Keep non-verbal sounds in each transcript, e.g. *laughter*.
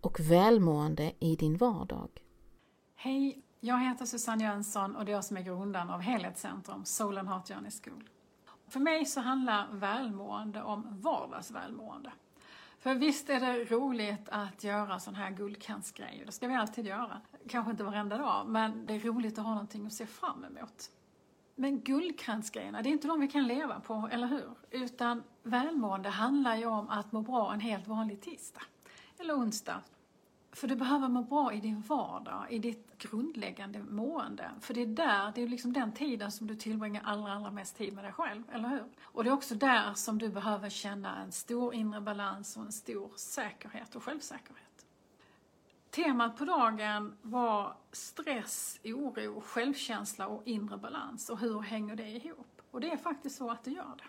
och välmående i din vardag. Hej, jag heter Susanne Jönsson och det är jag som är grundaren av Helhetscentrum, Soul and Heart Journey School. För mig så handlar välmående om vardagsvälmående. För visst är det roligt att göra sådana här guldkantsgrejer, det ska vi alltid göra. Kanske inte varenda dag, men det är roligt att ha någonting att se fram emot. Men guldkantsgrejerna, det är inte de vi kan leva på, eller hur? Utan välmående handlar ju om att må bra en helt vanlig tisdag eller onsdag. För du behöver må bra i din vardag, i ditt grundläggande mående. För det är där, det är liksom den tiden som du tillbringar allra, allra mest tid med dig själv, eller hur? Och det är också där som du behöver känna en stor inre balans och en stor säkerhet och självsäkerhet. Temat på dagen var stress, oro, självkänsla och inre balans. Och hur hänger det ihop? Och det är faktiskt så att det gör det.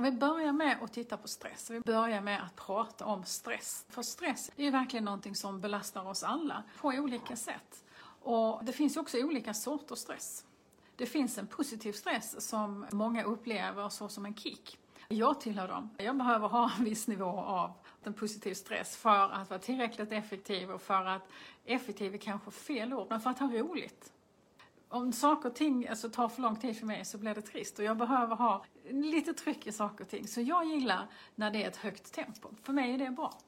Om vi börjar med att titta på stress, vi börjar med att prata om stress. För stress är ju verkligen någonting som belastar oss alla på olika sätt. Och det finns ju också olika sorters stress. Det finns en positiv stress som många upplever så som en kick. Jag tillhör dem. Jag behöver ha en viss nivå av en positiv stress för att vara tillräckligt effektiv och för att effektiv är kanske fel ord, men för att ha roligt om saker och ting alltså, tar för lång tid för mig så blir det trist och jag behöver ha lite tryck i saker och ting. Så jag gillar när det är ett högt tempo. För mig är det bra.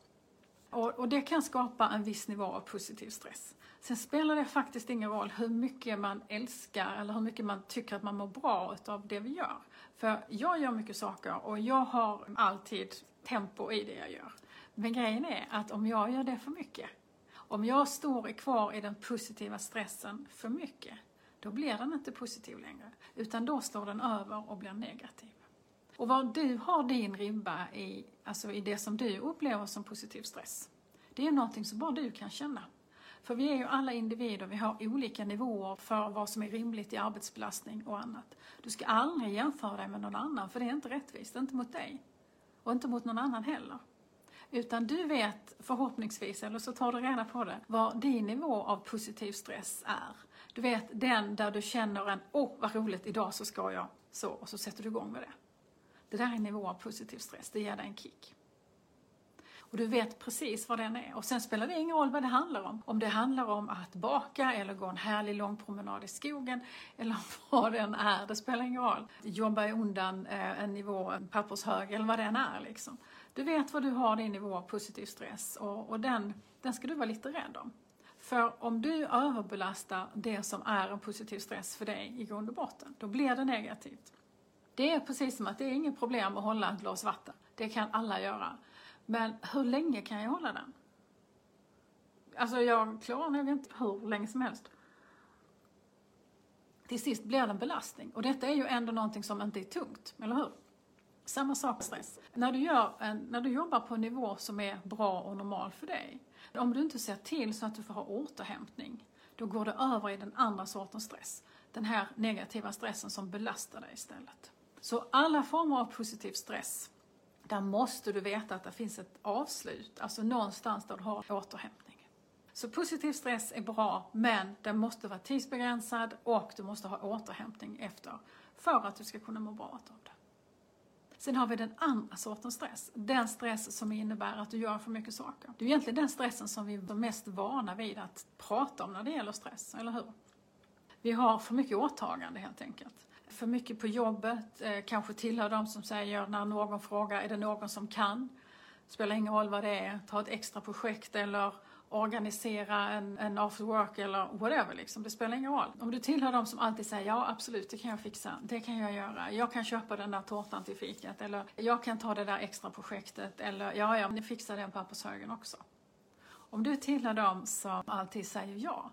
Och, och, det kan skapa en viss nivå av positiv stress. Sen spelar det faktiskt ingen roll hur mycket man älskar eller hur mycket man tycker att man mår bra av det vi gör. För jag gör mycket saker och jag har alltid tempo i det jag gör. Men grejen är att om jag gör det för mycket, om jag står kvar i den positiva stressen för mycket, då blir den inte positiv längre. Utan då står den över och blir negativ. Och var du har din ribba i, alltså i det som du upplever som positiv stress, det är någonting som bara du kan känna. För vi är ju alla individer, vi har olika nivåer för vad som är rimligt i arbetsbelastning och annat. Du ska aldrig jämföra dig med någon annan, för det är inte rättvist, inte mot dig. Och inte mot någon annan heller. Utan du vet förhoppningsvis, eller så tar du reda på det, vad din nivå av positiv stress är. Du vet den där du känner en, åh oh, vad roligt, idag så ska jag så, och så sätter du igång med det. Det där är en nivå av positiv stress, det ger dig en kick. Och du vet precis vad den är. Och sen spelar det ingen roll vad det handlar om. Om det handlar om att baka eller gå en härlig lång promenad i skogen eller *laughs* vad den är, det spelar ingen roll. Jobba undan eh, en nivå, en pappershög eller vad den är liksom. Du vet vad du har din nivå av positiv stress och, och den, den ska du vara lite rädd om. För om du överbelastar det som är en positiv stress för dig i grund och botten, då blir det negativt. Det är precis som att det är inget problem att hålla ett glas vatten. Det kan alla göra. Men hur länge kan jag hålla den? Alltså jag klarar nog inte hur länge som helst. Till sist blir det en belastning. Och detta är ju ändå någonting som inte är tungt, eller hur? Samma sak med stress. När du, gör en, när du jobbar på en nivå som är bra och normal för dig, om du inte ser till så att du får ha återhämtning, då går det över i den andra sortens stress. Den här negativa stressen som belastar dig istället. Så alla former av positiv stress, där måste du veta att det finns ett avslut, alltså någonstans där du har återhämtning. Så positiv stress är bra, men den måste vara tidsbegränsad och du måste ha återhämtning efter för att du ska kunna må bra av det. Sen har vi den andra sortens stress. Den stress som innebär att du gör för mycket saker. Det är egentligen den stressen som vi är mest vana vid att prata om när det gäller stress, eller hur? Vi har för mycket åtagande helt enkelt. För mycket på jobbet, eh, kanske tillhör de som säger när någon frågar, är det någon som kan? Spelar ingen roll vad det är, ta ett extra projekt eller organisera en, en after work eller whatever liksom. Det spelar ingen roll. Om du tillhör de som alltid säger ja absolut, det kan jag fixa, det kan jag göra, jag kan köpa den där tårtan till fikat eller jag kan ta det där extra projektet eller ja, ja, ni fixar den pappershögen också. Om du tillhör de som alltid säger ja,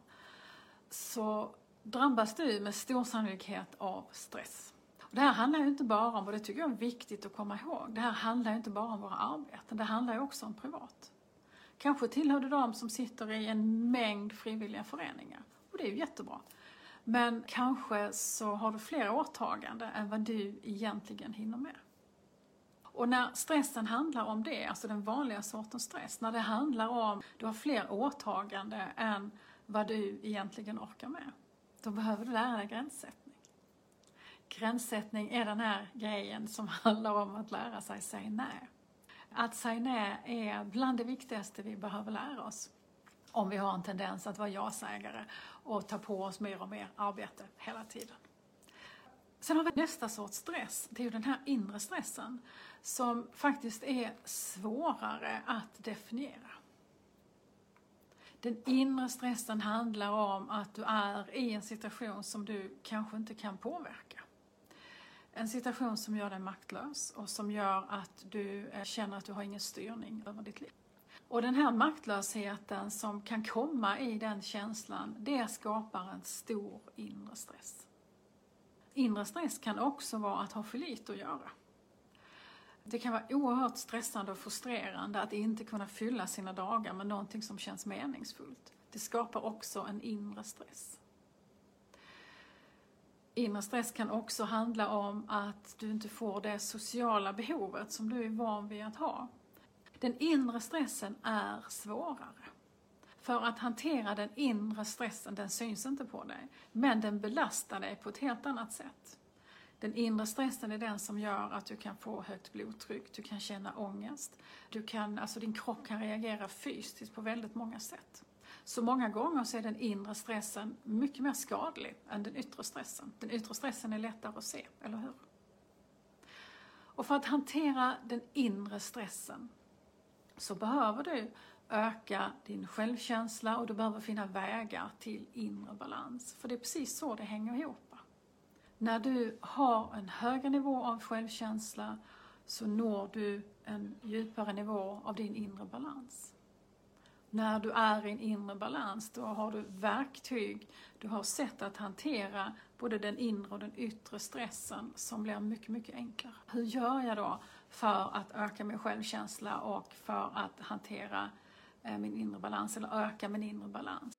så drabbas du med stor sannolikhet av stress. Och det här handlar ju inte bara om, och det tycker jag är viktigt att komma ihåg, det här handlar ju inte bara om våra arbeten, det handlar ju också om privat. Kanske tillhör du de som sitter i en mängd frivilliga föreningar. Och det är ju jättebra. Men kanske så har du fler åtaganden än vad du egentligen hinner med. Och när stressen handlar om det, alltså den vanliga sortens stress, när det handlar om du har fler åtaganden än vad du egentligen orkar med, då behöver du lära dig gränssättning. Gränssättning är den här grejen som *laughs* handlar om att lära sig säga nej. Att säga nej är bland det viktigaste vi behöver lära oss om vi har en tendens att vara ja-sägare och ta på oss mer och mer arbete hela tiden. Sen har vi nästa sorts stress, det är ju den här inre stressen som faktiskt är svårare att definiera. Den inre stressen handlar om att du är i en situation som du kanske inte kan påverka. En situation som gör dig maktlös och som gör att du eh, känner att du har ingen styrning över ditt liv. Och den här maktlösheten som kan komma i den känslan, det skapar en stor inre stress. Inre stress kan också vara att ha för lite att göra. Det kan vara oerhört stressande och frustrerande att inte kunna fylla sina dagar med någonting som känns meningsfullt. Det skapar också en inre stress. Inre stress kan också handla om att du inte får det sociala behovet som du är van vid att ha. Den inre stressen är svårare. För att hantera den inre stressen, den syns inte på dig, men den belastar dig på ett helt annat sätt. Den inre stressen är den som gör att du kan få högt blodtryck, du kan känna ångest, du kan, alltså din kropp kan reagera fysiskt på väldigt många sätt. Så många gånger så är den inre stressen mycket mer skadlig än den yttre stressen. Den yttre stressen är lättare att se, eller hur? Och för att hantera den inre stressen så behöver du öka din självkänsla och du behöver finna vägar till inre balans. För det är precis så det hänger ihop. När du har en högre nivå av självkänsla så når du en djupare nivå av din inre balans. När du är i en inre balans, då har du verktyg, du har sätt att hantera både den inre och den yttre stressen som blir mycket, mycket enklare. Hur gör jag då för att öka min självkänsla och för att hantera eh, min inre balans, eller öka min inre balans?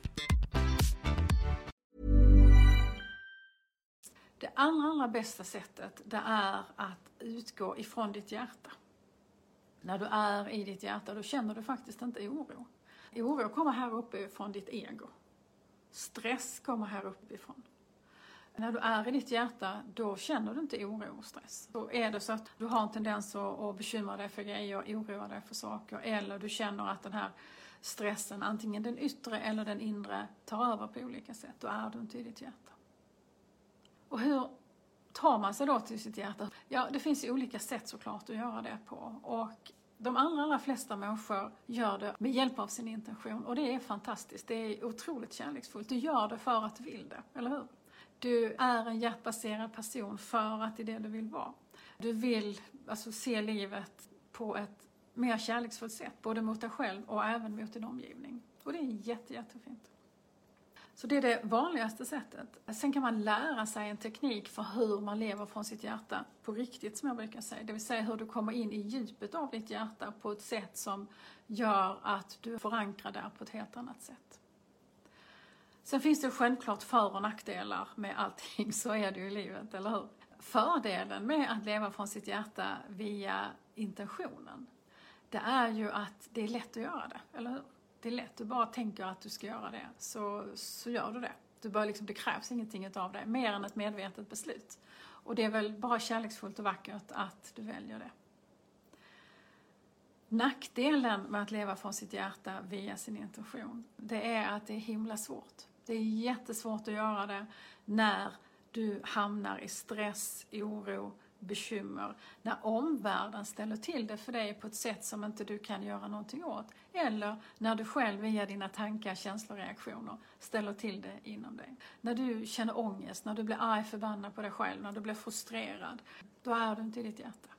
Det allra, allra bästa sättet det är att utgå ifrån ditt hjärta. När du är i ditt hjärta då känner du faktiskt inte oro. Oro kommer här uppifrån ditt ego. Stress kommer här uppifrån. När du är i ditt hjärta, då känner du inte oro och stress. Då är det så att du har en tendens att bekymra dig för grejer, oroa dig för saker, eller du känner att den här stressen, antingen den yttre eller den inre, tar över på olika sätt. Då är du inte i ditt hjärta. Och hur tar man sig då till sitt hjärta? Ja, det finns ju olika sätt såklart att göra det på. Och de allra, allra flesta människor gör det med hjälp av sin intention och det är fantastiskt. Det är otroligt kärleksfullt. Du gör det för att du vill det, eller hur? Du är en hjärtbaserad person för att det är det du vill vara. Du vill alltså se livet på ett mer kärleksfullt sätt, både mot dig själv och även mot din omgivning. Och det är jätte, jättefint. Så det är det vanligaste sättet. Sen kan man lära sig en teknik för hur man lever från sitt hjärta på riktigt, som jag brukar säga. Det vill säga hur du kommer in i djupet av ditt hjärta på ett sätt som gör att du förankrar där på ett helt annat sätt. Sen finns det självklart för och nackdelar med allting, *laughs* så är det ju i livet, eller hur? Fördelen med att leva från sitt hjärta via intentionen, det är ju att det är lätt att göra det, eller hur? Det är lätt, du bara tänker att du ska göra det, så, så gör du det. Du bara liksom, det krävs ingenting av dig, mer än ett medvetet beslut. Och det är väl bara kärleksfullt och vackert att du väljer det. Nackdelen med att leva från sitt hjärta via sin intention, det är att det är himla svårt. Det är jättesvårt att göra det när du hamnar i stress, oro, bekymmer. När omvärlden ställer till det för dig på ett sätt som inte du kan göra någonting åt. Eller när du själv via dina tankar, känslor och reaktioner ställer till det inom dig. När du känner ångest, när du blir arg, förbannad på dig själv, när du blir frustrerad. Då är du inte i ditt hjärta.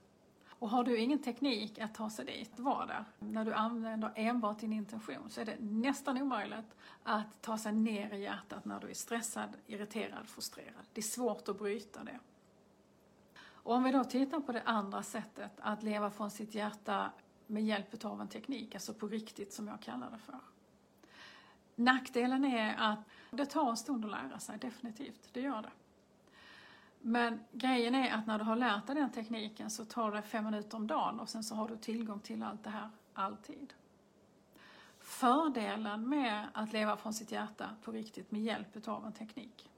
Och har du ingen teknik att ta sig dit, var där. När du använder enbart din intention så är det nästan omöjligt att ta sig ner i hjärtat när du är stressad, irriterad, frustrerad. Det är svårt att bryta det. Och om vi då tittar på det andra sättet, att leva från sitt hjärta med hjälp av en teknik, alltså på riktigt som jag kallar det för. Nackdelen är att det tar en stund att lära sig, definitivt, det gör det. Men grejen är att när du har lärt dig den tekniken så tar det fem minuter om dagen och sen så har du tillgång till allt det här alltid. Fördelen med att leva från sitt hjärta på riktigt med hjälp av en teknik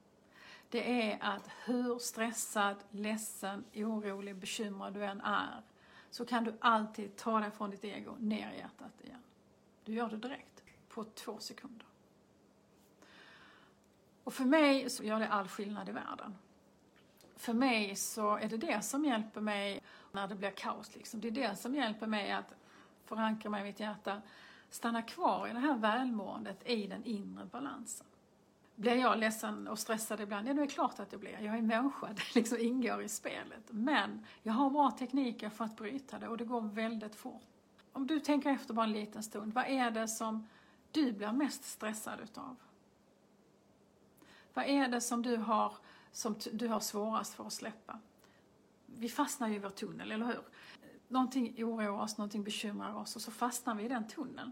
det är att hur stressad, ledsen, orolig, bekymrad du än är så kan du alltid ta dig från ditt ego ner i hjärtat igen. Du gör det direkt, på två sekunder. Och för mig så gör det all skillnad i världen. För mig så är det det som hjälper mig när det blir kaos. Liksom. Det är det som hjälper mig att förankra mig i mitt hjärta, stanna kvar i det här välmåendet, i den inre balansen. Blir jag ledsen och stressad ibland? Ja, det är klart att det blir. Jag är människa, *laughs* det liksom ingår i spelet. Men jag har bra tekniker för att bryta det och det går väldigt fort. Om du tänker efter bara en liten stund, vad är det som du blir mest stressad utav? Vad är det som du har, som du har svårast för att släppa? Vi fastnar ju i vår tunnel, eller hur? Någonting oroar oss, någonting bekymrar oss och så fastnar vi i den tunneln.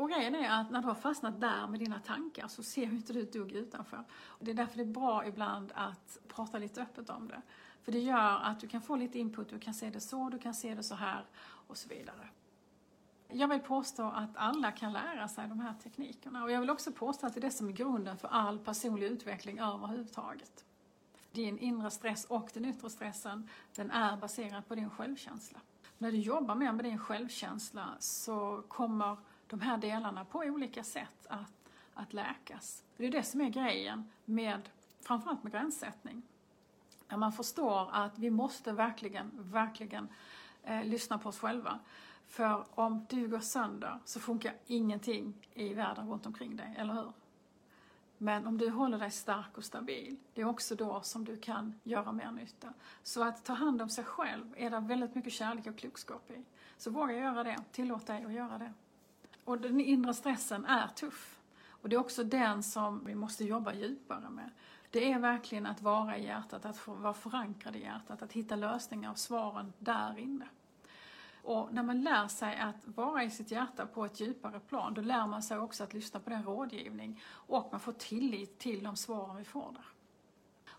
Och grejen är att när du har fastnat där med dina tankar så ser ju inte du ett dugg utanför. Och det är därför det är bra ibland att prata lite öppet om det. För det gör att du kan få lite input, du kan se det så, du kan se det så här och så vidare. Jag vill påstå att alla kan lära sig de här teknikerna och jag vill också påstå att det är det som är grunden för all personlig utveckling överhuvudtaget. Din inre stress och den yttre stressen, den är baserad på din självkänsla. När du jobbar mer med din självkänsla så kommer de här delarna på olika sätt att, att läkas. Det är det som är grejen med, framförallt med gränssättning. När man förstår att vi måste verkligen, verkligen eh, lyssna på oss själva. För om du går sönder så funkar ingenting i världen runt omkring dig, eller hur? Men om du håller dig stark och stabil, det är också då som du kan göra mer nytta. Så att ta hand om sig själv är det väldigt mycket kärlek och klokskap i. Så våga göra det, tillåt dig att göra det. Och den inre stressen är tuff. Och det är också den som vi måste jobba djupare med. Det är verkligen att vara i hjärtat, att vara förankrad i hjärtat, att hitta lösningar och svaren där inne. Och när man lär sig att vara i sitt hjärta på ett djupare plan, då lär man sig också att lyssna på den rådgivning och man får tillit till de svaren vi får där.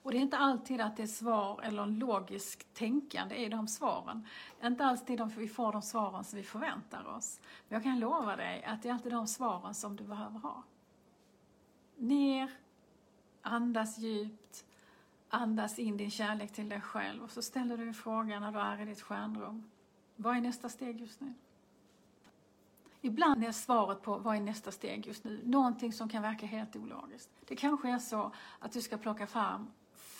Och det är inte alltid att det är svar eller logiskt tänkande i de svaren. Inte alltid vi får de svaren som vi förväntar oss. Men jag kan lova dig att det är alltid de svaren som du behöver ha. Ner, andas djupt, andas in din kärlek till dig själv och så ställer du frågan när du är i ditt stjärnrum. Vad är nästa steg just nu? Ibland är svaret på vad är nästa steg just nu någonting som kan verka helt ologiskt. Det kanske är så att du ska plocka fram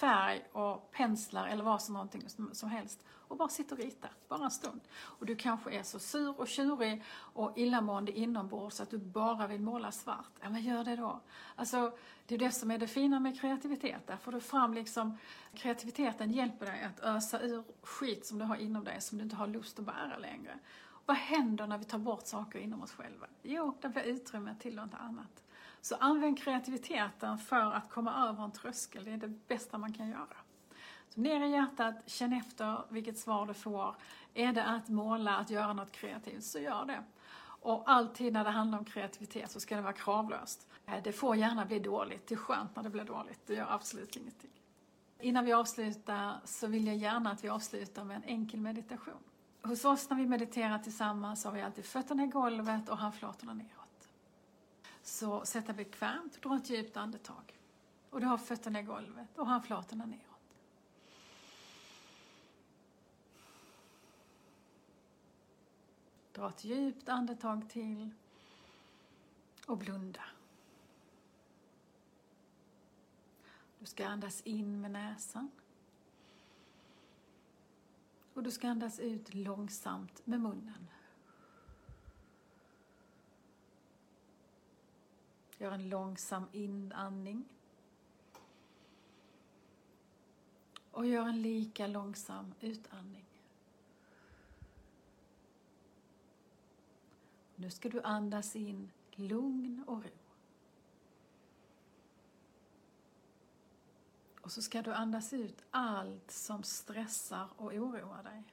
färg och penslar eller vad som någonting som helst och bara sitter och ritar. bara en stund. Och du kanske är så sur och tjurig och illamående inombords att du bara vill måla svart. Ja, men gör det då. Alltså, det är det som är det fina med kreativitet. Där får du fram liksom, kreativiteten hjälper dig att ösa ur skit som du har inom dig som du inte har lust att bära längre. Vad händer när vi tar bort saker inom oss själva? Jo, det blir utrymme till något annat. Så använd kreativiteten för att komma över en tröskel. Det är det bästa man kan göra. Så ner i hjärtat, känn efter vilket svar du får. Är det att måla, att göra något kreativt, så gör det. Och alltid när det handlar om kreativitet så ska det vara kravlöst. Eh, det får gärna bli dåligt, det är skönt när det blir dåligt, det gör absolut ingenting. Innan vi avslutar så vill jag gärna att vi avslutar med en enkel meditation. Hos oss när vi mediterar tillsammans har vi alltid fötterna i golvet och handflatorna neråt. Så sätt dig bekvämt, och dra ett djupt andetag. Och du har fötterna i golvet och handflatorna neråt. Dra ett djupt andetag till och blunda. Du ska andas in med näsan. Och du ska andas ut långsamt med munnen. Gör en långsam inandning. Och gör en lika långsam utandning. Nu ska du andas in lugn och ro. Och så ska du andas ut allt som stressar och oroar dig.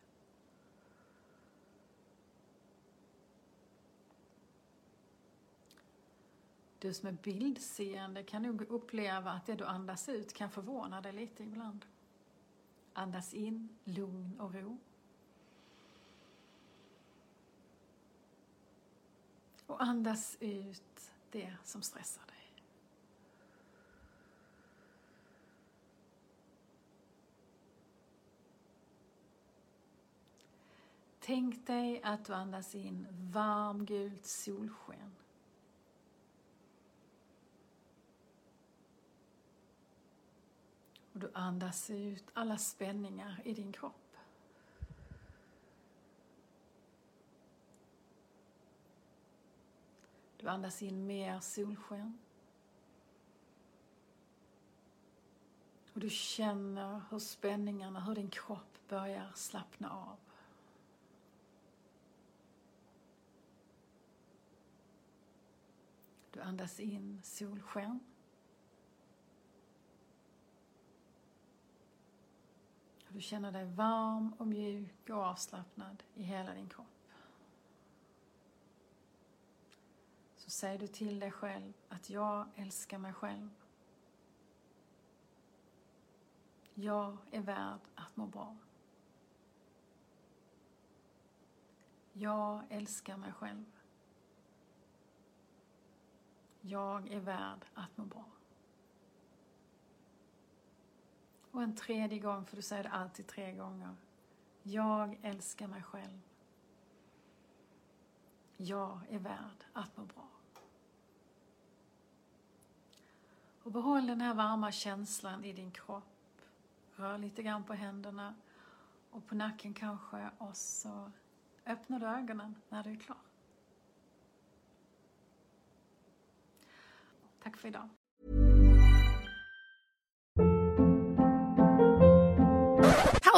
Du som är bildseende kan nog uppleva att det du andas ut kan förvåna dig lite ibland. Andas in lugn och ro. Och andas ut det som stressar dig. Tänk dig att du andas in varmgult solsken. Och du andas ut alla spänningar i din kropp. Du andas in mer solsken. Och du känner hur spänningarna, hur din kropp börjar slappna av. Du andas in solsken. Du känner dig varm och mjuk och avslappnad i hela din kropp. så säger du till dig själv att jag älskar mig själv. Jag är värd att må bra. Jag älskar mig själv. Jag är värd att må bra. Och en tredje gång, för du säger det alltid tre gånger. Jag älskar mig själv. Jag är värd att må bra. Och behåll den här varma känslan i din kropp. Rör lite grann på händerna och på nacken kanske och så öppnar du ögonen när du är klar. Tack för idag.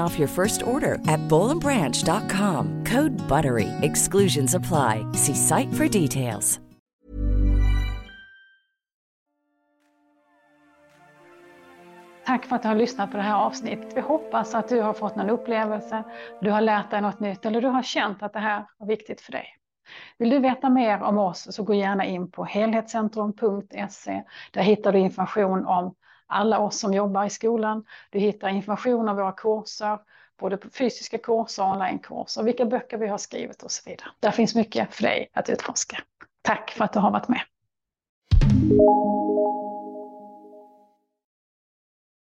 off your first order at bowlandbranch.com. Code BUTTERY. Exclusions apply. See site for details. Tack för att du har lyssnat på det här avsnittet. Vi hoppas att du har fått någon upplevelse, du har lärt dig något nytt eller du har känt att det här var viktigt för dig. Vill du veta mer om oss så gå gärna in på helhetscentrum.se. Där hittar du information om alla oss som jobbar i skolan. Du hittar information om våra kurser, både fysiska kurser och onlinekurser, vilka böcker vi har skrivit och så vidare. Där finns mycket för dig att utforska. Tack för att du har varit med.